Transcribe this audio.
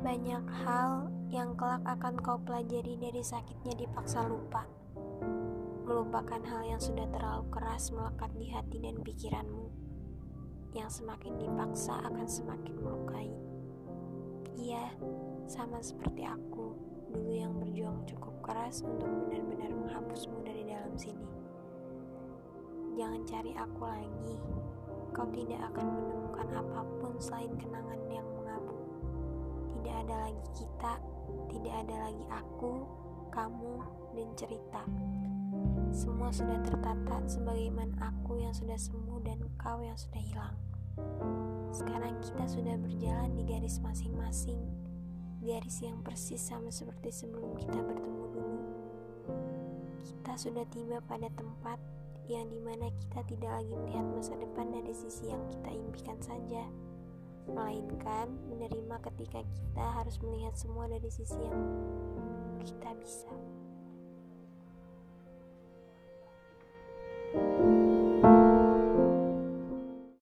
Banyak hal yang kelak akan kau pelajari dari sakitnya dipaksa lupa. Melupakan hal yang sudah terlalu keras melekat di hati dan pikiranmu. Yang semakin dipaksa akan semakin melukai. Iya, sama seperti aku dulu yang berjuang cukup keras untuk benar-benar menghapusmu dari dalam sini. Jangan cari aku lagi. Kau tidak akan menemukan apa pun selain kenangan yang ada lagi kita, tidak ada lagi aku, kamu, dan cerita. Semua sudah tertata sebagaimana aku yang sudah sembuh dan kau yang sudah hilang. Sekarang kita sudah berjalan di garis masing-masing, garis yang persis sama seperti sebelum kita bertemu dulu. Kita sudah tiba pada tempat yang di mana kita tidak lagi melihat masa depan dari sisi yang kita impikan saja, melainkan menerima ketika kita harus melihat semua dari sisi yang kita bisa.